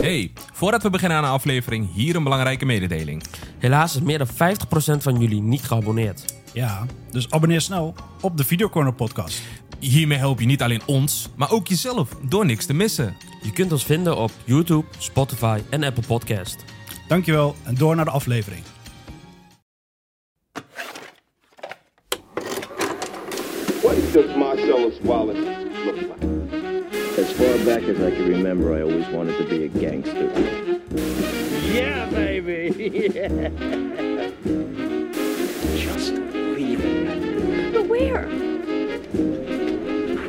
Hey, voordat we beginnen aan de aflevering, hier een belangrijke mededeling. Helaas is meer dan 50% van jullie niet geabonneerd. Ja, dus abonneer snel op de Videocorner podcast. Hiermee help je niet alleen ons, maar ook jezelf door niks te missen. Je kunt ons vinden op YouTube, Spotify en Apple Podcast. Dankjewel en door naar de aflevering. What does Marcellus Wallace far back as I can remember, I always wanted to be a gangster. Yeah, baby. Just leave it. But where?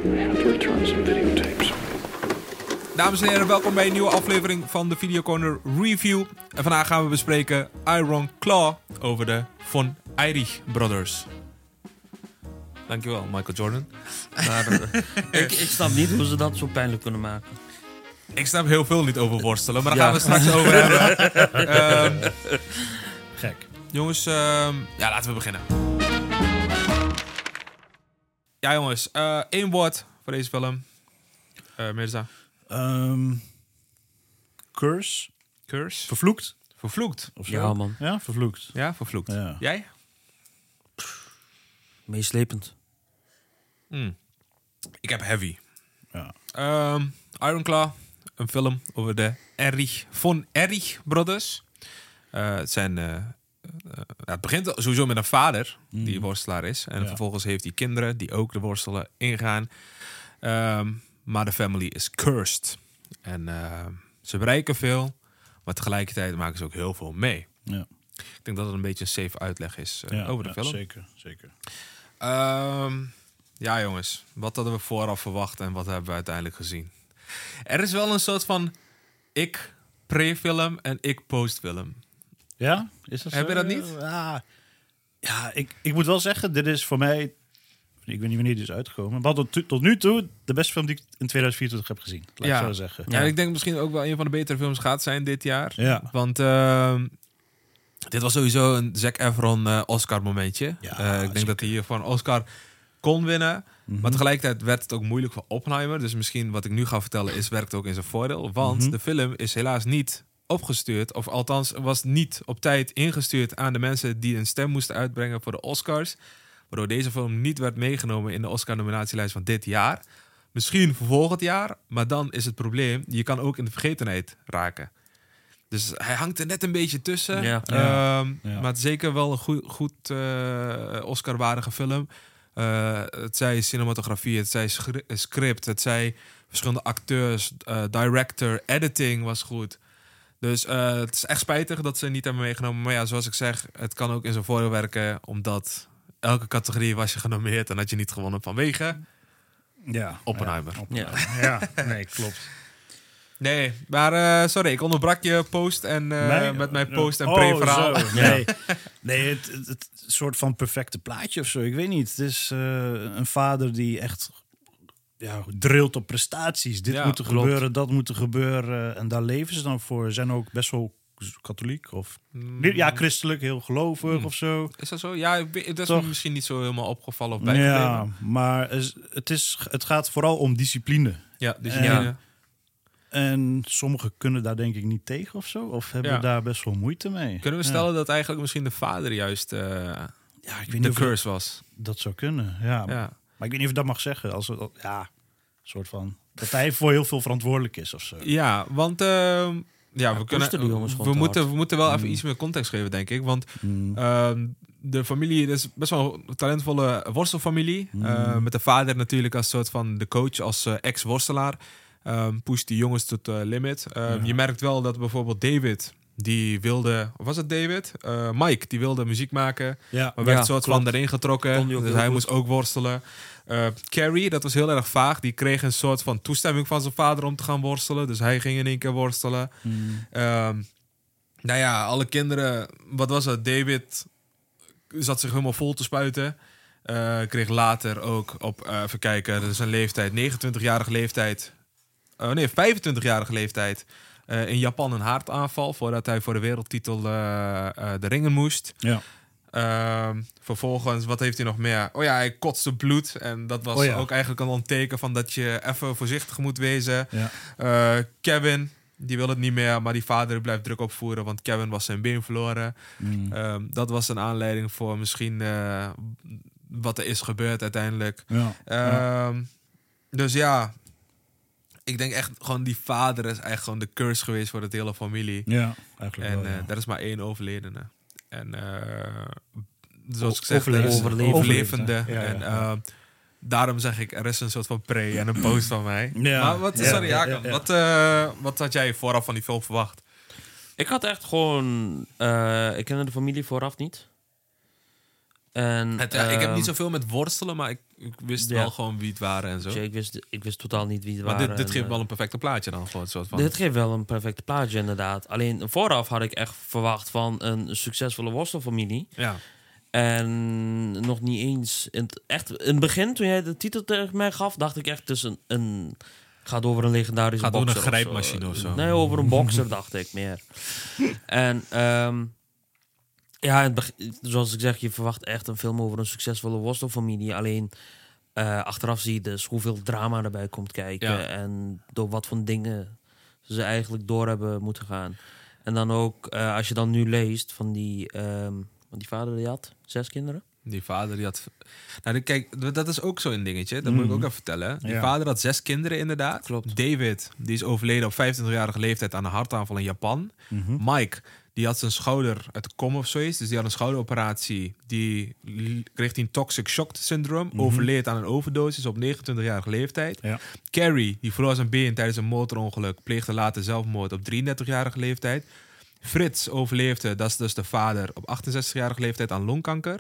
I have to return some videotapes. Dames en heren, welkom bij een nieuwe aflevering van de Video Corner Review. En vandaag gaan we bespreken Iron Claw over de Von Eirich Brothers. Dankjewel, Michael Jordan. Maar eh, ik, ik snap niet hoe ze dat zo pijnlijk kunnen maken. Ik snap heel veel niet over worstelen, maar daar Ja. gaan we straks over hebben. Ehm, Gek. jongens, ehm, ja, laten we beginnen. Ja, jongens, eh, één woord voor deze film. Eh Mirza. Ehm, curse? Curse. Vervloekt? Vervloekt. Of zo? Ja, man. Ja, vervloekt. Ja, vervloekt. Ja. Jij? Meeslepend. Hmm. Ik heb Heavy. Ja. Ehm Iron Claw, een film over de Erich von Erich Brothers. Eh, het, zijn, eh, eh, het begint sowieso met een vader die worstelaar is. En Ja. vervolgens heeft hij kinderen die ook de worstelen ingaan. Ehm, maar de family is cursed. En eh, ze bereiken veel, maar tegelijkertijd maken ze ook heel veel mee. Ja. Ik denk dat het een beetje een safe uitleg is eh, Ja, over de ja, film. Zeker, zeker. Ehm, ja, jongens. Wat hadden we vooraf verwacht en wat hebben we uiteindelijk gezien? Er is wel een soort van ik pre-film en ik post-film. Ja? Is dat Heb zo? je dat niet? Ja, ja ik, ik moet wel zeggen, dit is voor mij... Ik weet niet wanneer die is uitgekomen. Maar tot, tot nu toe de beste film die ik in 2024 heb gezien. Laat Ja. ik zo zeggen. Ja. en ik denk misschien ook wel een van de betere films gaat zijn dit jaar. Ja. Want ehm, dit was sowieso een Zac Efron eh, Oscar momentje. Ja, Eh, ik denk zeker. dat hij hier voor een Oscar kon winnen. Mhm. Maar tegelijkertijd werd het ook moeilijk voor Oppenheimer. Dus misschien wat ik nu ga vertellen is werkt ook in zijn voordeel. Want Mhm. de film is helaas niet opgestuurd. Of althans was niet op tijd ingestuurd aan de mensen die een stem moesten uitbrengen voor de Oscars. Waardoor deze film niet werd meegenomen in de Oscar-nominatielijst van dit jaar. Misschien voor volgend jaar. Maar dan is het probleem, je kan ook in de vergetenheid raken. Dus hij hangt er net een beetje tussen. Ja. Ja. Ehm, Ja. Maar het is zeker wel een goed, goed eh, Oscar-waardige film. Eh, het zij cinematografie, het zij script, het zij verschillende acteurs, eh, director, editing was goed. Dus eh, het is echt spijtig dat ze niet hebben meegenomen. Maar ja, zoals ik zeg, het kan ook in zijn voordeel werken. Omdat elke categorie was je genomineerd en had je niet gewonnen vanwege Ja. Oppenheimer. Ja, Ja. Oppenheimer. ja, nee, klopt. Nee, maar eh, sorry, ik onderbrak je post en eh, met mijn post en Oh, pre-verhaal. Nee, nee het, het, het soort van perfecte plaatje of zo. Ik weet niet. Het is eh, een vader die echt ja, drilt op prestaties. Dit Ja, moet er klopt. gebeuren, dat moet er gebeuren. En daar leven ze dan voor. Ze zijn ook best wel katholiek of ja, christelijk, heel gelovig Mm. of zo. Is dat zo? Ja, dat is Toch? me misschien niet zo helemaal opgevallen of. Ja, maar het, is, het gaat vooral om discipline. Ja, dus En- ja. En sommigen kunnen daar denk ik niet tegen of zo. Of hebben Ja. daar best wel moeite mee. Kunnen we Ja. stellen dat eigenlijk misschien de vader juist eh, Ja, ik weet de niet of curse was? dat zou kunnen. Ja, Ja. Maar ik weet niet of je dat mag zeggen. Als we, ja, een soort van. Dat hij voor heel veel verantwoordelijk is of zo. Ja, want ehm, ja, we, kunnen, we, te moeten, we moeten wel even Mm. iets meer context geven, denk ik. Want Mm. ehm, de familie is best wel een talentvolle worstelfamilie. Mm. Eh, met de vader natuurlijk als soort van de coach, als eh, ex-worstelaar. Ehm pusht die jongens tot de limit. Ehm, Ja. Je merkt wel dat bijvoorbeeld David, die wilde... Was het David? Eh, Mike, die wilde muziek maken. ja, Maar werd Ja, soort klopt. van erin getrokken. Dus hij goed. moest ook worstelen. Eh, Carrie, dat was heel erg vaag. Die kreeg een soort van toestemming van zijn vader om te gaan worstelen. Dus hij ging in één keer worstelen. Mm. Nou ja, alle kinderen... Wat was het? David zat zich helemaal vol te spuiten. Eh, kreeg later ook op, even kijken, dat is een leeftijd, 29-jarige leeftijd. Oh nee, 25-jarige leeftijd. eh, in Japan een hartaanval voordat hij voor de wereldtitel eh, de ringen moest. ja. Ehm, vervolgens, wat heeft hij nog meer? Oh ja, hij kotste bloed. En dat was Oh ja. ook eigenlijk al een teken van dat je even voorzichtig moet wezen. Ja. Kevin, die wil het niet meer, maar die vader blijft druk opvoeren, want Kevin was zijn been verloren. Mm. Ehm, dat was een aanleiding voor misschien wat er is gebeurd uiteindelijk. Ja. Ja. Ehm, Dus ja, ik denk echt gewoon die vader is eigenlijk gewoon de curse geweest voor de hele familie. ja, eigenlijk En wel, eh ja. er is maar één overledene. En eh, zoals O- ik zeg, er is overlevende. een Overlevende. overlevende. Ja, ja, en ja. eh, daarom zeg ik, er is een soort van pre en een post van mij. Ja, Maar wat, ja, sorry, ja, Jacob, ja, ja. Wat, eh, wat had jij vooraf van die film verwacht? Ik had echt gewoon... eh, ik kende de familie vooraf niet. En, Het, ja, ik heb ehm, niet zoveel met worstelen, maar ik, ik wist ja. wel gewoon wie het waren en zo. Ik wist, ik wist totaal niet wie het Maar waren. dit, dit en, geeft eh, wel een perfecte plaatje dan. Gewoon, soort van. Dit geeft wel een perfecte plaatje, inderdaad. Alleen vooraf had ik echt verwacht van een succesvolle worstelfamilie. ja. En nog niet eens... In het, echt, in het begin, toen jij de titel tegen mij gaf, dacht ik echt... Het is een, een, gaat over een legendarische Gaat over een grijpmachine of zo. Nee, over een bokser dacht ik meer. En ehm, ja, het zoals ik zeg, je verwacht echt een film over een succesvolle worstelfamilie. Alleen eh, achteraf zie je dus hoeveel drama erbij komt kijken. Ja. En door wat voor dingen ze eigenlijk door hebben moeten gaan. En dan ook, eh, als je dan nu leest van die, ehm, want die vader die had zes kinderen. Die vader die had. Nou, kijk, dat is ook zo'n dingetje. Dat moet ik ook even vertellen. Die Ja. vader had zes kinderen, inderdaad. Klopt. David, die is overleden op 25-jarige leeftijd aan een hartaanval in Japan. Mike, die had zijn schouder uit de kom of zoiets. Dus die had een schouderoperatie. Die kreeg die een toxic shock syndroom. Overleed aan een overdosis op 29-jarige leeftijd. Ja. Carrie, die verloor zijn been tijdens een motorongeluk. Pleegde later zelfmoord op 33-jarige leeftijd. Frits overleefde, dat is dus de vader, op 68-jarige leeftijd aan longkanker.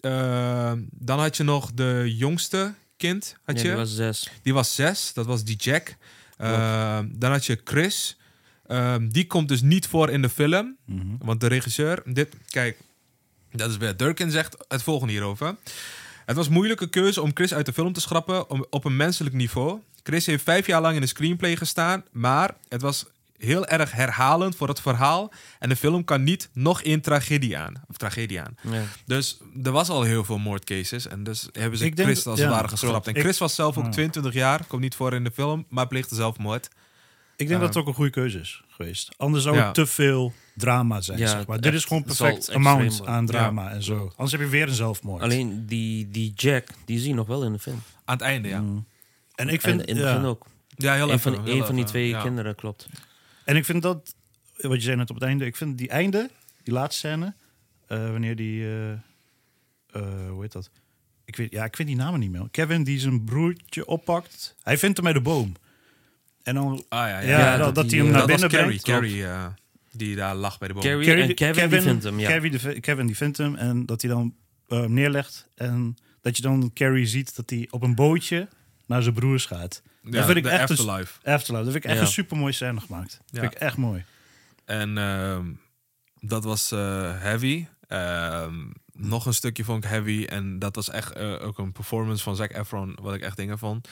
Eh, dan had je nog de jongste kind, had Nee, je. die was zes. Die was zes, dat was die Jack. Eh, dan had je Chris. Ehm, die komt dus niet voor in de film. Want de regisseur... Dit, kijk, dat is weer... Durkin zegt het volgende hierover. Het was een moeilijke keuze om Chris uit de film te schrappen om, op een menselijk niveau. Chris heeft vijf jaar lang in de screenplay gestaan, maar het was heel erg herhalend voor het verhaal. En de film kan niet nog één tragedie aan. Of tragedie aan. Ja. Dus er was al heel veel moordcases. En dus hebben ze Ik denk- Chris als ja, het ware geschrapt. En Ik- Chris was zelf ook Ja. 22 jaar. Komt niet voor in de film, maar pleegde zelfmoord. Ik denk dat het ook een goede keuze is geweest. Anders zou Ja. het te veel drama zijn. Ja, zeg maar. Dit is gewoon perfect amount aan drama en zo. Anders heb je weer een zelfmoord. Alleen die, die Jack, die zie je nog wel in de film. Aan het einde, ja. en ik vind, en ja. ook. Ja, heel Een even. van, heel een van die twee ja. kinderen, klopt. En ik vind dat, wat je zei net op het einde, ik vind die einde, die laatste scène, eh, wanneer die, eh, eh, hoe heet dat? Ik weet, ja, ik weet die namen niet meer. Kevin die zijn broertje oppakt. Hij vindt hem bij de boom. En dan, Ah, ja, ja. ja, Ja, dat, dat dat die, hij hem eh, naar binnen brengt. Carrie eh, die daar lag bij de boom. Carrie, Carrie- en Kevin, die vindt hem, ja. Kevin, die, Kevin die vindt hem en dat hij dan eh, neerlegt. En dat je dan Carrie ziet dat hij op een bootje naar zijn broers gaat. Ja, dat vind ik echt een, Afterlife. Afterlife. Dat vind ik echt Ja. een super mooie scène gemaakt. Dat Ja. vind ik echt mooi. En ehm, dat was eh, heavy. Ehm, nog een stukje vond ik heavy. En dat was echt eh, ook een performance van Zac Efron, wat ik echt dingen vond.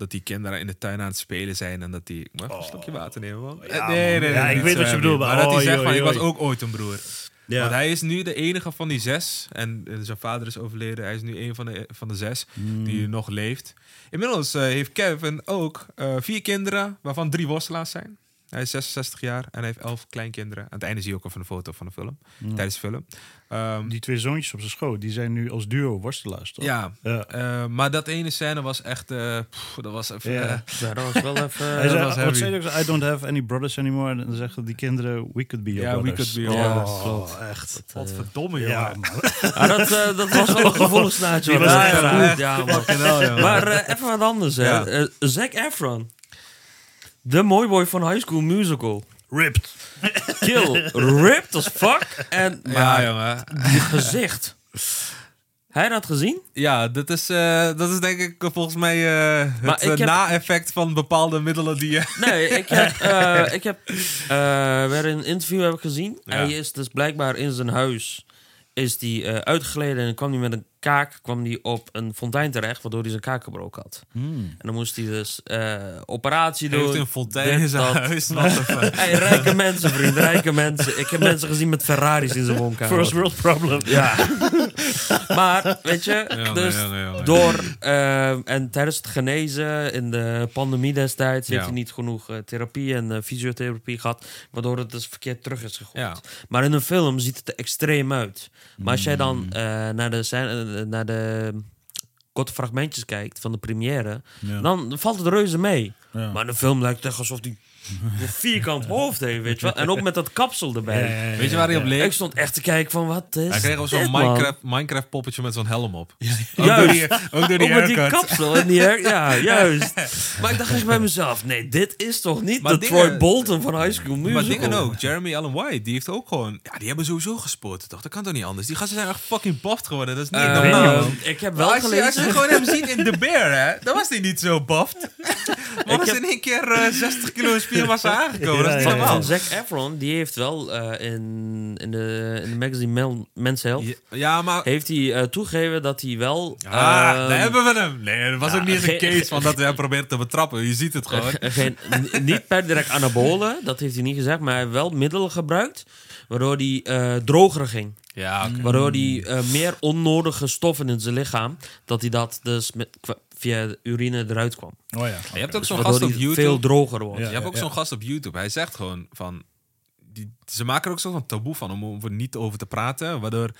Dat die kinderen in de tuin aan het spelen zijn en dat die... Mag ik een slokje water nemen, man? Ja, nee, nee, man. nee. Ja, ik weet wat je bedoelt, Maar maar dat hij zegt van, ik was ook ooit een broer. Ja. Want hij is nu de enige van die zes. En eh, zijn vader is overleden. Hij is nu een van de, van de zes Hmm. die nog leeft. Inmiddels eh, heeft Kevin ook eh, vier kinderen, waarvan drie worstelaars zijn. Hij is 66 jaar en hij heeft elf kleinkinderen. Aan het einde zie je ook even een foto van de film. Tijdens de film. Ehm, Die twee zoontjes op zijn schoot, die zijn nu als duo worstelaars, toch? ja, Ja. eh, maar dat ene scène was echt... eh, pff, dat was even... Ja. eh, Ja, dat was wel even... Hij dat zei, was wat zei hij? I don't have any brothers anymore. En dan zeggen die kinderen, we could be your Ja, we brothers. could be your Ja, brothers. Oh, echt. Wat verdomme, Ja, joh. man. Ah, dat, eh, dat was wel een gevoelig goed. Ja. Maar even wat anders, hè. Ja. Zac Efron. De mooi boy van High School Musical. Ripped. Kill. Ripped as fuck. En, Ja, maar jongen. die gezicht. Hij dat gezien? Ja, dat is, eh, dat is denk ik volgens mij eh, het eh, heb- na-effect van bepaalde middelen die je... Nee, ik heb, eh, ik heb eh, weer een interview heb ik gezien. Ja. Hij is dus blijkbaar in zijn huis is die, eh, uitgeleden en kwam hij met een kaak kwam hij op een fontein terecht, waardoor hij zijn kaak gebroken had. Hmm. En dan moest hij dus eh, operatie Hij doen. heeft een fontein in zijn dat. huis. Hey, rijke mensen, vriend, rijke mensen. Ik heb mensen gezien met Ferraris in zijn woonkamer. First world problem. Ja. maar, weet je, dus door... eh, en tijdens het genezen in de pandemie destijds... heeft hij niet genoeg eh, therapie en fysiotherapie gehad... waardoor het dus verkeerd terug is gegooid. Ja. Maar in een film ziet het er extreem uit. Maar als jij dan Mm. eh, naar, de, scène- naar de korte fragmentjes kijkt van de première... Ja. dan valt het reuze mee. Ja. Maar de film lijkt echt alsof hij een vierkant hoofd heeft, weet je wel. En ook met dat kapsel erbij. Ja, ja, ja, Weet je waar hij op Ik leek? stond echt te kijken van, wat is Hij kreeg ook zo'n? Minecraft, Minecraft poppetje met zo'n helm op. Ook door Juist. die, ook door die Ook met die kapsel en die ja, juist. Maar ik dacht echt bij mezelf, nee, dit is toch niet Maar de dingen- Troy Bolton van High School Musical? Maar dingen ook. Jeremy Allen White, die heeft ook gewoon... Ja, die hebben sowieso gespoord, toch? Dat kan toch niet anders? Die gasten zijn echt fucking buffed geworden. Dat is niet Eh, normaal. ik heb Maar wel als, je, als je gelezen... gewoon hem ziet in The Bear, hè, dan was hij niet zo buffed. Maar was heb- in één keer eh, 60 kilo spiermassa aangekomen. dat is niet Ja, ja, Zac Efron, die heeft wel eh, in, in, de, in de magazine Mel, Men's Health... Ja, ja, maar... heeft hij eh, toegegeven dat hij wel... Ah, ehm, daar hebben we hem. Nee, dat was ja, ook niet eens een case van dat we hem proberen te betrappen. Je ziet het gewoon. geen, niet per direct anabolen, dat heeft hij niet gezegd, maar hij heeft wel middelen gebruikt, waardoor hij eh, droger ging. Ja. Waardoor hij eh, meer onnodige stoffen in zijn lichaam, dat hij dat dus met, via de urine eruit kwam. Oh ja. Je hebt ook zo'n gast op hij YouTube. veel droger wordt. Ja. Je hebt ook zo'n gast op YouTube. Hij zegt gewoon van... Die, ze maken er ook zo'n taboe van om over niet over te praten. Waardoor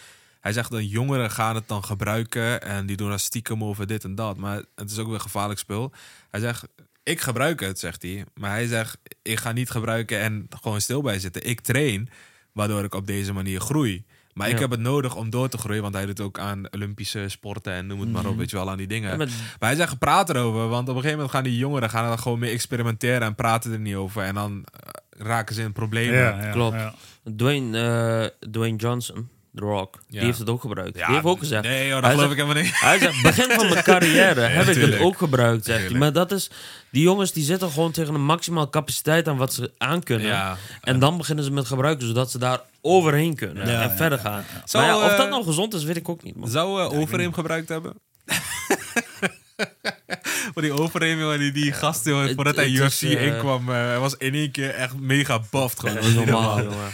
hij zegt dat jongeren gaan het dan gebruiken. En die doen dan stiekem over dit en dat. Maar het is ook weer gevaarlijk spul. Hij zegt, ik gebruik het, zegt hij. Maar hij zegt, ik ga niet gebruiken en gewoon stil bij zitten. Ik train, waardoor ik op deze manier groei. Maar ik heb het nodig om door te groeien. Want hij doet ook aan Olympische sporten en noem het maar op. Weet je wel, aan die dingen. Ja, maar- Maar hij zegt, praat erover. Want op een gegeven moment gaan die jongeren gaan er dan gewoon mee experimenteren en praten er niet over. En dan eh, raken ze in problemen. Ja, Klopt. ja. Dwayne, eh, Dwayne Johnson, The Rock, Ja. die heeft het ook gebruikt. die heeft ook gezegd. Nee, joh, dat hij geloof zegt- ik helemaal niet. Hij zegt, begin van mijn carrière heb ik het ook gebruikt, zegt hij. Maar dat is, die jongens die zitten gewoon tegen een maximaal capaciteit aan wat ze aan kunnen. Ja. En dan beginnen ze met gebruiken, zodat ze daar overheen kunnen en verder gaan. Zou, maar of eh, dat nou gezond is, weet ik ook niet. Man. Zou uh, Overeem gebruikt hebben? Maar die Overeem, joh, die, die gast, joh, voordat hij UFC eh, inkwam, eh, hij was in één keer echt mega buffed. Gewoon. Dat is normaal, jongen.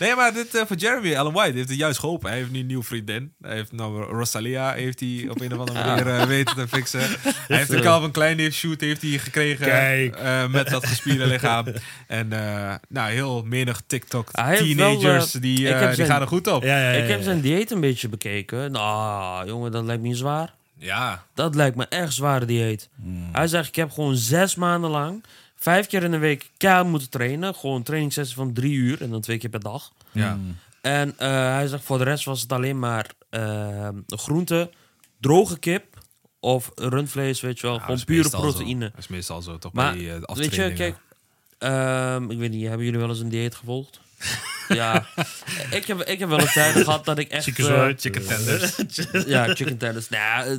Nee, maar dit eh, voor Jeremy Allen White heeft het juist geholpen. Hij heeft nu een nieuwe vriendin. Hij heeft nou Rosalia heeft hij op een of andere manier eh, weten te fixen. Hij heeft de Calvin Klein shoot heeft hij gekregen Kijk. eh, met dat gespierde lichaam. En eh, nou, heel menig TikTok Hij heeft wel, teenagers die, ik eh, heb die zijn- gaan er goed op. Ja, Ja, ja, ja, Ik heb zijn dieet een beetje bekeken. Nou, jongen, dat lijkt me zwaar. ja. Dat lijkt me echt zwaar dieet. Hmm. Hij zegt, ik heb gewoon zes maanden lang... vijf keer in de week keihard moeten trainen. Gewoon een trainingssessie van drie uur en dan twee keer per dag. En eh, hij zegt, voor de rest was het alleen maar eh, groente, droge kip of rundvlees, weet je wel. Ja, gewoon pure zo. proteïne. Dat is meestal zo, toch Maar bij die, eh, weet je, kijk, ehm, ik weet niet, hebben jullie wel eens een dieet gevolgd? ja, ik heb, ik heb wel een tijd gehad dat ik echt... Chicken. Chicken tenders. ja, chicken tenders. Nou, ja,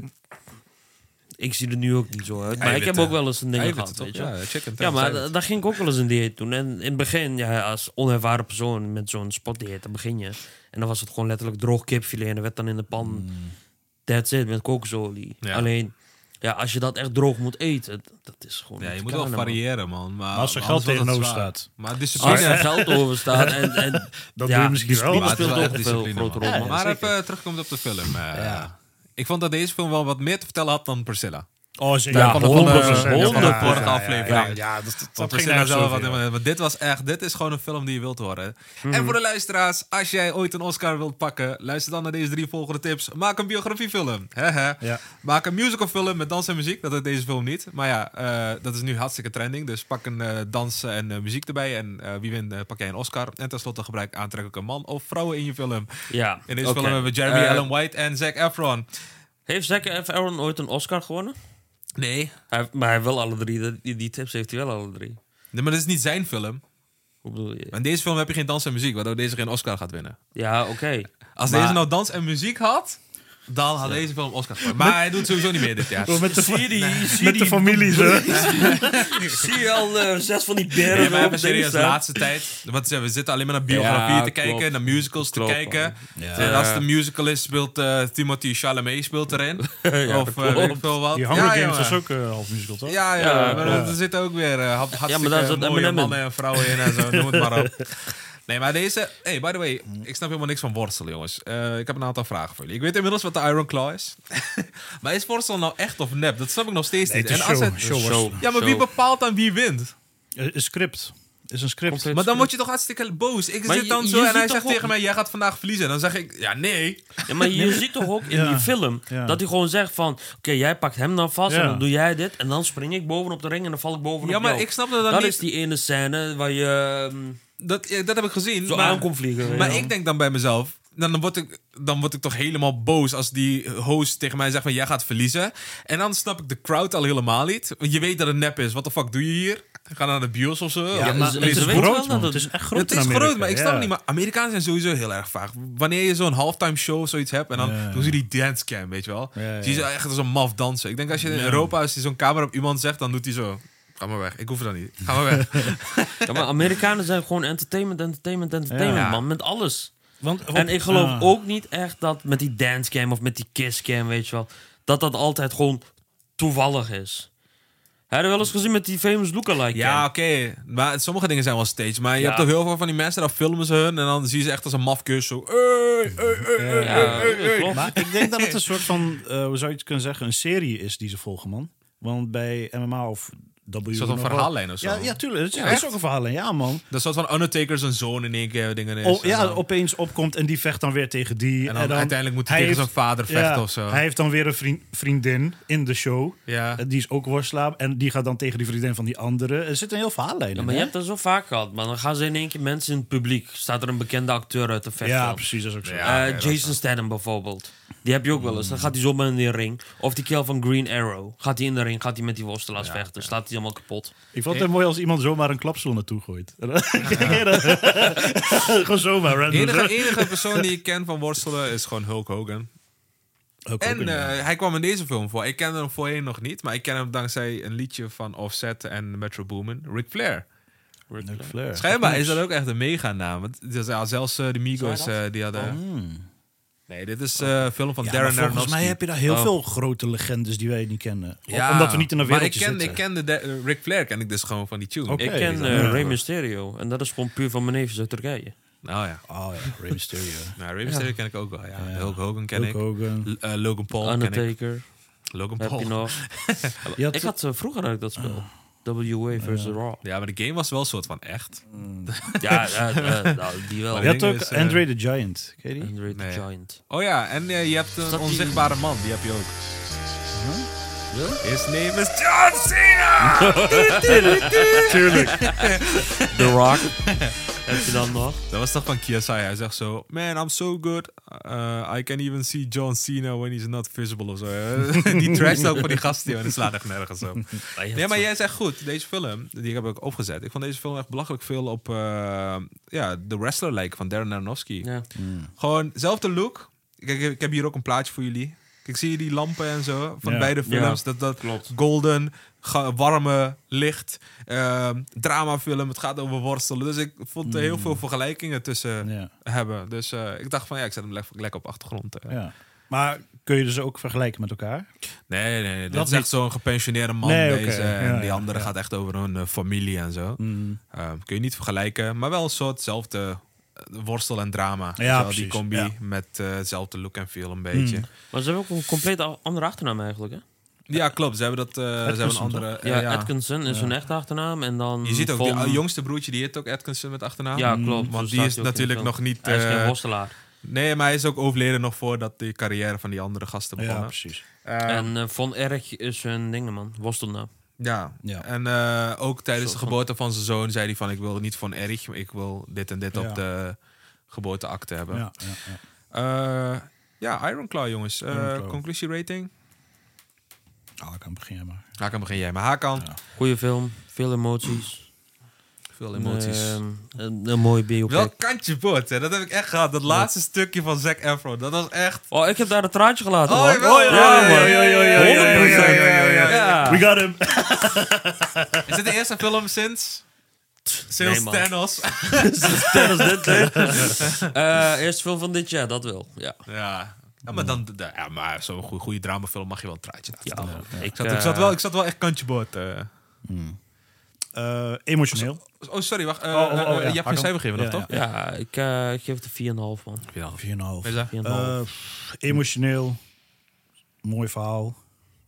ik zie er nu ook niet zo uit. Maar ik heb ook wel eens een ding Eiwitten, gehad, toch? weet je. Ja, chicken Ja, tenders, maar da- daar ging ik ook wel eens een dieet doen. En in het begin, ja, als onervaren persoon met zo'n spotdieet, dan begin je. En dan was het gewoon letterlijk droog kipfilet en dat werd dan in de pan. That's it, met kokosolie. Ja. Alleen, ja, als je dat echt droog moet eten, dat, is gewoon Ja, je moet wel variëren, man. Maar, Maar als er geld tegenover staat. Maar Als discipline... er geld over staat en, en Dat ja, doe je misschien wel. Maar het is wel echt discipline, grote rol, maar zeker. even terugkomt op de film. eh, Ja. Ik vond dat deze film wel wat meer te vertellen had dan Priscilla. Oh, zeker. Ja, van de, van de, 100%, van de ja, vorige aflevering. Dat, dat, dat ging wat, joh. maar dit was echt, dit is gewoon een film die je wilt horen. Mhm. En voor de luisteraars, als jij ooit een Oscar wilt pakken, luister dan naar deze drie volgende tips. Maak een biografiefilm. Hehe. Ja. Maak een musicalfilm met dans en muziek. Dat is deze film niet. Maar ja, eh, dat is nu hartstikke trending. Dus pak een eh, dans en eh, muziek erbij. En eh, wie wint, eh, pak jij een Oscar. En tenslotte gebruik aantrekkelijke man of vrouwen in je film. Ja, In deze film hebben we Jeremy Eh, Allen White en Zac Efron. Heeft Zac Efron ooit een Oscar gewonnen? Nee. Hij, maar hij heeft wel alle drie. Die, die tips heeft hij wel alle drie. nee, maar dat is niet zijn film. Hoe bedoel je? In deze film heb je geen dans en muziek, waardoor deze geen Oscar gaat winnen. Ja, oké. Als Maar- deze nou dans en muziek had, dan had deze film Oscar gewonnen. Maar hij doet sowieso niet meer dit jaar. Met de, je met de die- familie zo. Zie je al eh, zes van die Nee, beren maar zo even op serieus, de laatste tijd. Want we zitten alleen maar naar biografieën Ja, te kijken, klopt. naar musicals Klopt, te kijken. Ja. En als het een musical is, speelt eh, Timothy Chalamet speelt erin. of eh, klopt. weet ik veel wat. Die Hunger ja, Games was ook eh, half musical, toch? Ja, ja, Ja, maar ja. er zitten ook weer eh, hart- hartstikke daar zat mooie mannen en vrouwen in en zo. Noem het maar op. Nee, maar deze... Hey, by the way, ik snap helemaal niks van worstelen, jongens. Eh, ik heb een aantal vragen voor jullie. Ik weet inmiddels wat de Iron Claw is. maar is worstelen nou echt of nep? Dat snap ik nog steeds Nee, niet. het is En als show, het- show. Ja, maar wie bepaalt dan wie wint? Eh, Een script. Is een script. Compleet. Maar dan word je toch hartstikke boos. Ik Maar zit dan je zo en hij zegt ook- tegen mij, jij gaat vandaag verliezen. Dan zeg ik, ja, nee. Ja, maar je ziet toch ook in Ja. die film Ja. dat hij gewoon zegt van... Oké, jij pakt hem dan vast Ja. en dan doe jij dit. En dan spring ik bovenop de ring en dan val ik bovenop Ja, maar jou. ik snap dat dan Dat niet. is die ene scène waar je ehm, Dat, ja, dat heb ik gezien. zo maar, kon vliegen. Maar ja. ik denk dan bij mezelf, dan word, ik, dan word ik toch helemaal boos als die host tegen mij zegt van jij gaat verliezen. En dan snap ik de crowd al helemaal niet. Want je weet dat het nep is. Wat de fuck doe je hier? Ga naar de bios of zo? Ja, maar ze- het is weten groot, wel man. dat Het het- is echt groot Het is Amerika. groot, maar ik snap ja. het niet. Maar Amerikanen zijn sowieso heel erg vaag. Wanneer je zo'n halftime show of zoiets hebt en dan Ja. doen ze die dancecam, weet je wel. Ja, ja, Zie je ze echt als een maf dansen. Ik denk als je in Ja. Europa, als je zo'n camera op iemand zegt, dan doet hij zo. Ga maar weg. Ik hoef dan niet. Ga maar weg. Ja, maar Amerikanen zijn gewoon entertainment, entertainment, entertainment, Ja. man. Met alles. Want, En ik geloof Ah. ook niet echt dat met die dancecam of met die kisscam, weet je wel... dat dat altijd gewoon toevallig is. Heb je wel eens gezien met die famous lookalike Ja, cam? oké. Maar sommige dingen zijn wel stage. Maar je Ja. hebt toch heel veel van die mensen, dan filmen ze hun en dan zie je ze echt als een mafkus zo. Ja. Maar ik denk dat het een soort van, eh, hoe zou je het kunnen zeggen, een serie is die ze volgen, man. Want bij MMA of Een soort van verhaallijn of zo. Ja, ja tuurlijk. Het is, het is ook een verhaallijn. Ja, man. Dat soort van Undertaker zijn zoon in één keer dingen is. Oh, en ja, dan- opeens opkomt en die vecht dan weer tegen die. En dan uiteindelijk moet hij tegen heeft- zijn vader vechten ja, of zo. Hij heeft dan weer een vriend, vriendin in de show. Ja. Eh, Die is ook worstelaar. En die gaat dan tegen die vriendin van die andere. Er zit een heel verhaallijn Ja, in. maar je hebt dat zo vaak gehad, man. Dan gaan ze in één keer mensen in het publiek. Staat er een bekende acteur uit de vechtfilm. Ja, precies. Dat is ook zo. Ja. Eh, dat is Jason Statham bijvoorbeeld. Die heb je ook wel eens. Dan gaat hij zomaar in de ring. Of die kill van Green Arrow. Gaat hij in de ring, gaat hij met die worstelaars vechten. Slaat hij helemaal kapot. Ik vond het mooi als iemand zomaar een klapstoel naartoe gooit. Gewoon zomaar, De random. enige, enige persoon die ik ken van worstelen is gewoon Hulk Hogan. En eh, hij kwam in deze film voor. Ik kende hem voorheen nog niet, maar ik ken hem dankzij een liedje van Offset en Metro Boomin, Ric Flair. Ric Flair. Schijnbaar is dat ook echt een mega naam. Want, ja, zelfs eh, de Migos eh, die hadden. Hmm. Nee, dit is eh, een film van Ja, maar Darren volgens Aronofsky. mij heb je daar heel Oh. veel grote legendes die wij niet kennen. Ja, Omdat we niet in een maar wereldje ik ken, zitten. ik ken de, de- Ric Flair ken ik dus gewoon van die tune. Oké. ik ken eh, ja. Rey Mysterio. En dat is gewoon puur van mijn neefjes uit Turkije. Nou ja, Oh ja, Rey Mysterio. nou, Rey Mysterio ken ik ook wel. Ja. Ja. Hulk Hogan ken Hulk ik. Hogan. L- eh, Logan Paul ken ik. Undertaker. Logan Heb je Paul. nog? Je had- ik had eh, vroeger uit dat spel. WA versus Raw. Ja, maar de game was wel een soort van echt. Ja, eh, eh, nou, die wel. Je Maar had ding ook is, eh, Andre the Giant. Ken je die? Andre the Nee. Giant. Oh ja, en eh, je hebt een die- onzichtbare man, die heb je ook. His name is John Cena! Tuurlijk. The Rock. Heb je dan nog? Dat was toch van KSI. Hij zegt zo: Man, I'm so good. Uh, I can even see John Cena when he's not visible of zo. die trasht ook voor die gasten, joh, en die slaat echt nergens op. Nee, maar jij zegt goed. Deze film, die heb ik opgezet. Ik vond deze film echt belachelijk veel op uh, ja, The Wrestler lijken van Darren Aronofsky. Ja. Gewoon zelfde look. Kijk, ik heb hier ook een plaatje voor jullie. Kijk, zie je die lampen en zo van Ja. beide films? Ja, dat dat klopt. golden, warme licht, ehm, dramafilm. Het gaat over worstelen. Dus ik vond er heel veel vergelijkingen tussen Ja. hebben. Dus eh, ik dacht van ja, ik zet hem lekker, lekker op achtergrond. eh. Ja. Maar kun je dus ook vergelijken met elkaar? Nee, nee, nee. Dit Dat is echt zo'n gepensioneerde man Nee, deze. En Ja, die andere ja. gaat echt over hun eh, familie en zo. Mm. Ehm, kun je niet vergelijken, maar wel een soortzelfde worstel en drama. Ja, Die combi ja. met eh, hetzelfde look en feel een beetje. Mm. Maar ze hebben ook een compleet andere achternaam eigenlijk, hè? Ja, klopt. Ze hebben dat. eh, ze hebben een andere. Ja, eh, ja. Atkinson is hun echte achternaam. En dan Je ziet ook, die van- uh, jongste broertje die heet ook Atkinson met achternaam. Ja, klopt. Want die staat is de natuurlijk nog niet. Hij is geen eh, worstelaar. nee, maar hij is ook overleden nog voordat die carrière van die andere gasten begon. Ja, precies. En eh, Von Erich is hun ding, man. Worstelnaam. Ja. Ja. En eh, ook tijdens de geboorte van zijn zoon zei hij van ik wil niet van erg, maar ik wil dit en dit Ja. op de geboorteakte hebben. Ja, ja, ja. Eh, ja, Ironclaw jongens. Eh, Ironclaw. conclusie rating? Oh, ik kan beginnen maar. Hakan begin jij. Maar Hakan, Ja. Goeie film. Veel emoties. Veel emoties. Ehm, een, een mooie biopic. Wel kantje boord, hè? Dat heb ik echt gehad. Dat laatste stukje van Zac Efron. Dat was echt... Oh, ik heb daar een traantje gelaten, Oh, man. jawel. ja, Ja, man. ja, ja, ja, ja, ja, 100%. ja, ja, ja, ja. Ja. We got him. Is dit de eerste film sinds... Sinds Nee, man. Thanos? Thanos dit? Eh, eerste film van dit jaar, dat wel. Ja. ja. Ja, maar dan... Ja, maar zo'n goede, goede dramafilm mag je wel een traantje laten. Ja, ik, Ik zat, eh, ik, zat wel, ik zat wel echt kantje boord. eh. Eh, emotioneel. Oh, sorry, wacht. Eh, Oh, oh, oh, eh, ja, je hebt geen cijfer gegeven nog, toch? Ja, ik, eh, ik geef het een 4,5 man. Ja. 4,5. Is dat? 4,5. Eh, emotioneel. Mooi verhaal.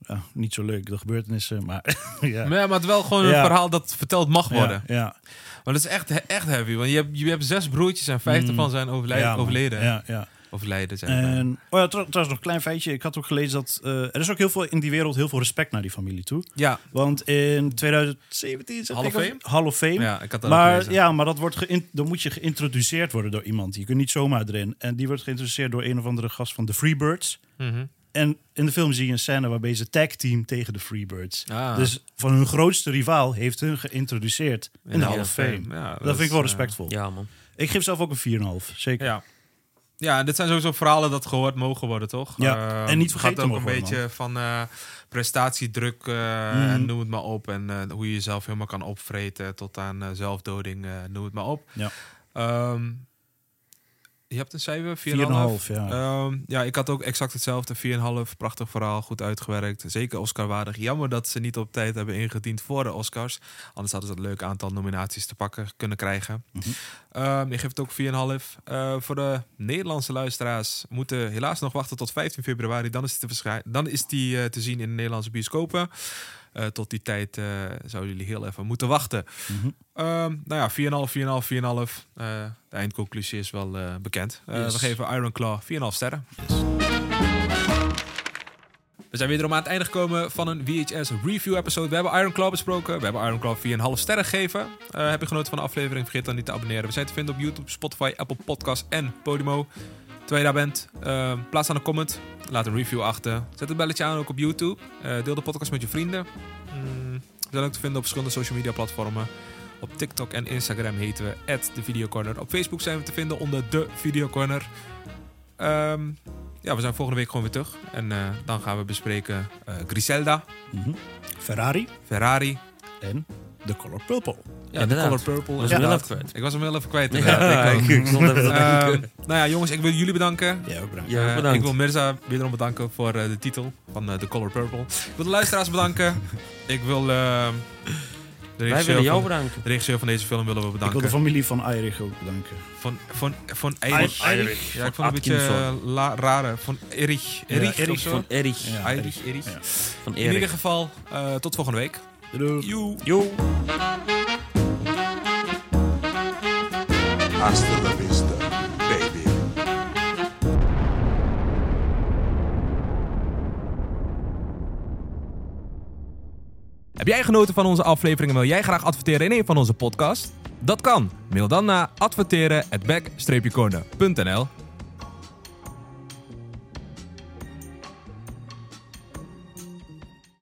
Ja, niet zo leuk, de gebeurtenissen, maar ja. Maar, ja, maar het wel gewoon een verhaal dat verteld mag worden. Ja, ja. Maar dat is echt, echt heavy. Want je hebt, je hebt zes broertjes en vijf Mm. ervan zijn man. overleden. Ja, ja. Overlijden zijn. En, oh ja, tr- trouwens nog een klein feitje. Ik had ook gelezen dat eh, er is ook heel veel in die wereld heel veel respect naar die familie toe. ja. Want in 2017 zat Hall of? Hall of Fame. ja, ik had dat Maar ja, maar dat wordt dan moet je geïntroduceerd worden door iemand. Je kunt niet zomaar erin. En die wordt geïntroduceerd door een of andere gast van de Freebirds. Mhm. En in de film zie je een scène waarbij ze tag team tegen de Freebirds. Ah. Dus van hun grootste rivaal heeft hun geïntroduceerd in de Hall of Fame. Ja, dat, vind ik wel is, respectvol. Ja, man. Ik geef zelf ook een 4,5. Zeker. Ja. Ja, dit zijn sowieso verhalen dat gehoord mogen worden, toch? Ja, en niet het vergeten gaat ook een beetje van eh, prestatiedruk eh, Mhm. en noem het maar op. En eh, hoe je jezelf helemaal kan opvreten tot aan zelfdoding, noem het maar op. Ja. Ehm, je hebt een cijfer? 4,5? 4,5, ja. Ehm, ja, ik had ook exact hetzelfde. 4,5. Prachtig verhaal, goed uitgewerkt. Zeker Oscar-waardig. Jammer dat ze niet op tijd hebben ingediend voor de Oscars. Anders hadden ze een leuk aantal nominaties te pakken kunnen krijgen. Mhm. Ehm, je geeft ook 4,5. Eh voor de Nederlandse luisteraars moeten helaas nog wachten tot 15 februari. Dan is die te, dan is die, eh, te zien in de Nederlandse bioscopen. Eh, tot die tijd eh, zouden jullie heel even moeten wachten. Ehm, nou ja, 4,5, 4,5, 4,5. Eh, de eindconclusie is wel eh, bekend. Yes. We geven Iron Claw 4,5 sterren. We zijn weer aan het einde gekomen van een VHS review episode. We hebben Iron Claw besproken. We hebben Iron Claw 4,5 sterren gegeven. Heb je genoten van de aflevering? Vergeet dan niet te abonneren. We zijn te vinden op YouTube, Spotify, Apple Podcasts en Podimo. Terwijl je daar bent, eh, plaats aan een comment. Laat een review achter. Zet het belletje aan ook op YouTube. Eh, deel de podcast met je vrienden. Mm, we zijn ook te vinden op verschillende social media platformen. Op TikTok en Instagram heten we de Video Corner. Op Facebook zijn we te vinden onder de Video Corner. Ehm, ja, we zijn volgende week gewoon weer terug. En eh, dan gaan we bespreken Griselda, Mhm. Ferrari Ferrari. en The Color Purple. Ja, de Inderdaad. Color Purple. Was hem heel even kwijt. Ik was hem heel even kwijt. Ja. Ik ik, stond even Ehm, nou ja, jongens, ik wil jullie bedanken. Ja, ook bedankt. Ja, Eh, bedankt. ik wil Mirza wederom bedanken voor eh, de titel van eh, The Color Purple. Ik wil de luisteraars bedanken. ik wil eh, de, Wij regisseur willen jou van, bedanken. de regisseur van deze film willen we Ik bedanken. wil de familie van Eirich ook bedanken. Van, van, van Erich. Eirich. Ja, ik vond het een beetje eh, la, rare. Van Erich. Ja, Erich, Erich of zo? Van Erich. Ja, Erich, Erich. Ja. Van In ieder geval, eh, tot volgende week. Doei. Joe. Yo. Hasta la vista, baby. Heb jij genoten van onze aflevering en wil jij graag adverteren in een van onze podcasts? Dat kan. Mail dan naar adverteren@back-corner.nl